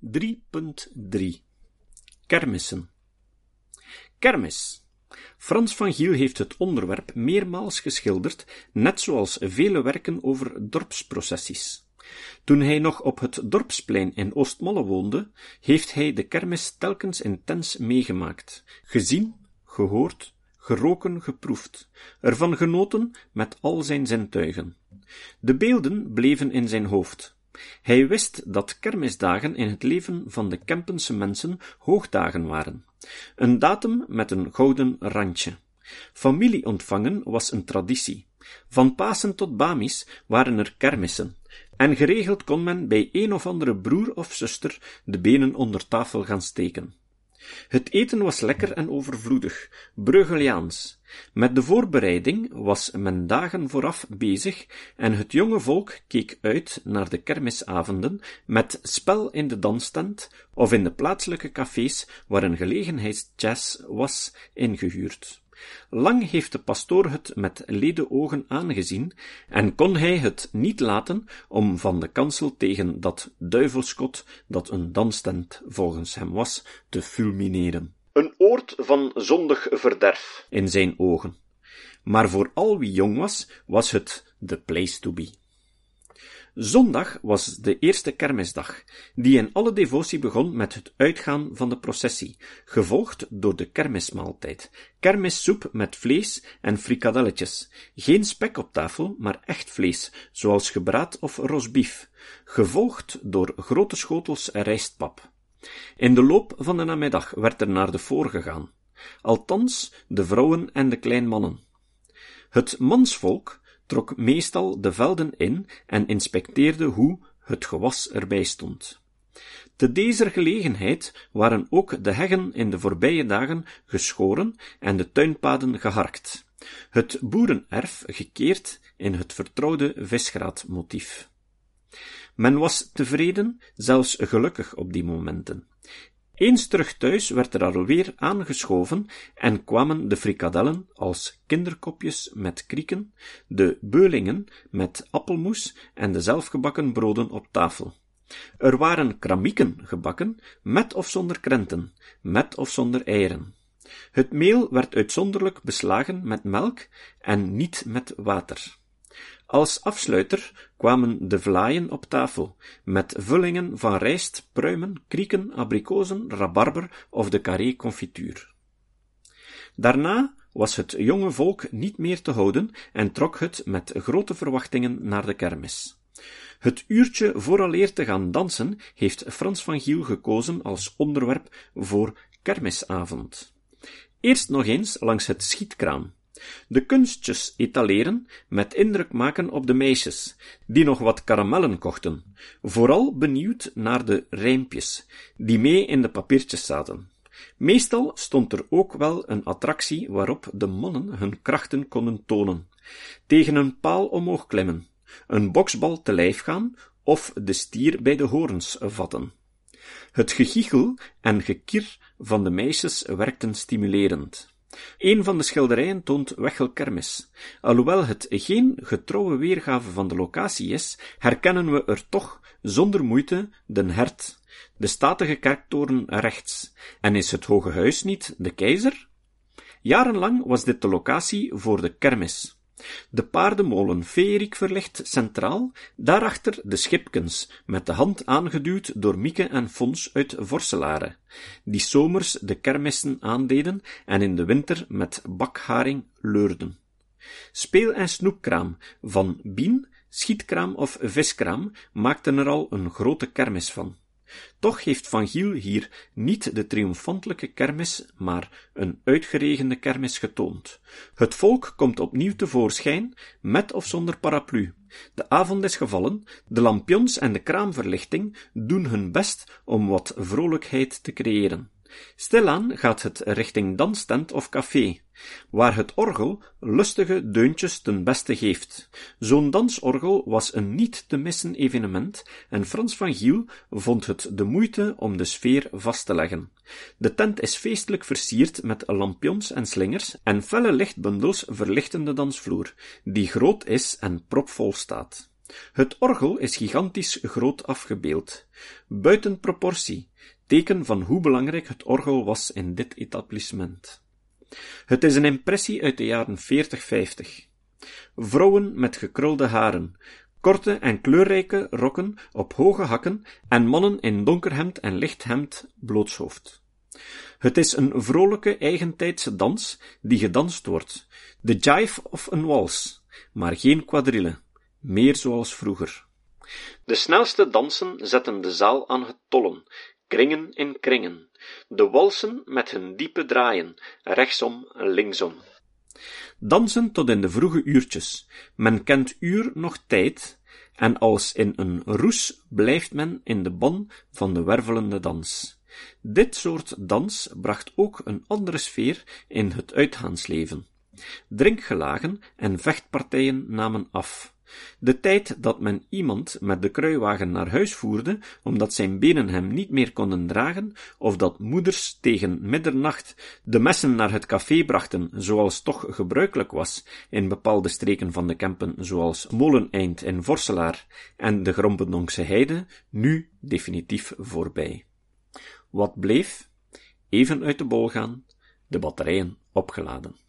3.3 Kermissen Kermis Frans van Giel heeft het onderwerp meermaals geschilderd, net zoals vele werken over dorpsprocessies. Toen hij nog op het dorpsplein in Oostmolle woonde, heeft hij de kermis telkens intens meegemaakt, gezien, gehoord, geroken, geproefd, ervan genoten met al zijn zintuigen. De beelden bleven in zijn hoofd. Hij wist dat kermisdagen in het leven van de Kempense mensen hoogdagen waren. Een datum met een gouden randje. Familie ontvangen was een traditie. Van Pasen tot Bamis waren er kermissen, en geregeld kon men bij een of andere broer of zuster de benen onder tafel gaan steken. Het eten was lekker en overvloedig, Bruegeliaans. Met de voorbereiding was men dagen vooraf bezig en het jonge volk keek uit naar de kermisavonden met spel in de danstent of in de plaatselijke cafés waar een gelegenheidsjazz was ingehuurd. Lang heeft de pastoor het met ledenogen aangezien, en kon hij het niet laten om van de kansel tegen dat duivelskot, dat een danstent volgens hem was, te fulmineren. Een oord van zondig verderf in zijn ogen. Maar voor al wie jong was, was het the place to be. Zondag was de eerste kermisdag, die in alle devotie begon met het uitgaan van de processie, gevolgd door de kermismaaltijd, kermissoep met vlees en frikadelletjes, geen spek op tafel, maar echt vlees, zoals gebraad of rosbief, gevolgd door grote schotels rijstpap. In de loop van de namiddag werd er naar de voor gegaan, althans de vrouwen en de kleinmannen. Het mansvolk trok meestal de velden in en inspecteerde hoe het gewas erbij stond. Te deze gelegenheid waren ook de heggen in de voorbije dagen geschoren en de tuinpaden geharkt, het boerenerf gekeerd in het vertrouwde visgraatmotief. Men was tevreden, zelfs gelukkig op die momenten. Eens terug thuis werd er alweer aangeschoven en kwamen de frikadellen als kinderkopjes met krieken, de beulingen met appelmoes en de zelfgebakken broden op tafel. Er waren kramieken gebakken, met of zonder krenten, met of zonder eieren. Het meel werd uitzonderlijk beslagen met melk en niet met water. Als afsluiter kwamen de vlaaien op tafel, met vullingen van rijst, pruimen, krieken, abrikozen, rabarber of de carré confituur. Daarna was het jonge volk niet meer te houden en trok het met grote verwachtingen naar de kermis. Het uurtje vooraleer te gaan dansen heeft Frans van Giel gekozen als onderwerp voor kermisavond. Eerst nog eens langs het schietkraam. De kunstjes etaleren, met indruk maken op de meisjes, die nog wat karamellen kochten, vooral benieuwd naar de rijmpjes, die mee in de papiertjes zaten. Meestal stond er ook wel een attractie waarop de mannen hun krachten konden tonen, tegen een paal omhoog klimmen, een boksbal te lijf gaan of de stier bij de hoorns vatten. Het gegichel en gekier van de meisjes werkten stimulerend. Een van de schilderijen toont Wechel Kermis. Alhoewel het geen getrouwe weergave van de locatie is, herkennen we er toch zonder moeite den hert, de statige kerktoren rechts. En is het Hoge Huis niet de keizer? Jarenlang was dit de locatie voor de kermis. De paardenmolen Feerik verlicht centraal, daarachter de schipkens, met de hand aangeduwd door Mieke en Fons uit Vorselare, die zomers de kermissen aandeden en in de winter met bakharing leurden. Speel- en snoepkraam van Bien, schietkraam of viskraam maakten er al een grote kermis van. Toch heeft Van Giel hier niet de triomfantelijke kermis, maar een uitgeregende kermis getoond. Het volk komt opnieuw tevoorschijn, met of zonder paraplu. De avond is gevallen, de lampions en de kraamverlichting doen hun best om wat vrolijkheid te creëren. Stilaan gaat het richting danstent of café, waar het orgel lustige deuntjes ten beste geeft. Zo'n dansorgel was een niet te missen evenement en Frans van Giel vond het de moeite om de sfeer vast te leggen. De tent is feestelijk versierd met lampions en slingers en felle lichtbundels verlichten de dansvloer, die groot is en propvol staat. Het orgel is gigantisch groot afgebeeld, buiten proportie, teken van hoe belangrijk het orgel was in dit etablissement. Het is een impressie uit de jaren 40-50. Vrouwen met gekrulde haren, korte en kleurrijke rokken op hoge hakken en mannen in donker hemd en licht hemd blootshoofd. Het is een vrolijke eigentijdse dans die gedanst wordt, de jive of een wals, maar geen quadrille, meer zoals vroeger. De snelste dansen zetten de zaal aan het tollen, kringen in kringen, de walsen met hun diepe draaien, rechtsom, linksom. Dansen tot in de vroege uurtjes, men kent uur nog tijd, en als in een roes blijft men in de ban van de wervelende dans. Dit soort dans bracht ook een andere sfeer in het uitgaansleven. Drinkgelagen en vechtpartijen namen af. De tijd dat men iemand met de kruiwagen naar huis voerde, omdat zijn benen hem niet meer konden dragen, of dat moeders tegen middernacht de messen naar het café brachten, zoals toch gebruikelijk was in bepaalde streken van de Kempen, zoals Moleneind in Vorselaar en de Grompendonkse Heide, nu definitief voorbij. Wat bleef? Even uit de bol gaan, de batterijen opgeladen.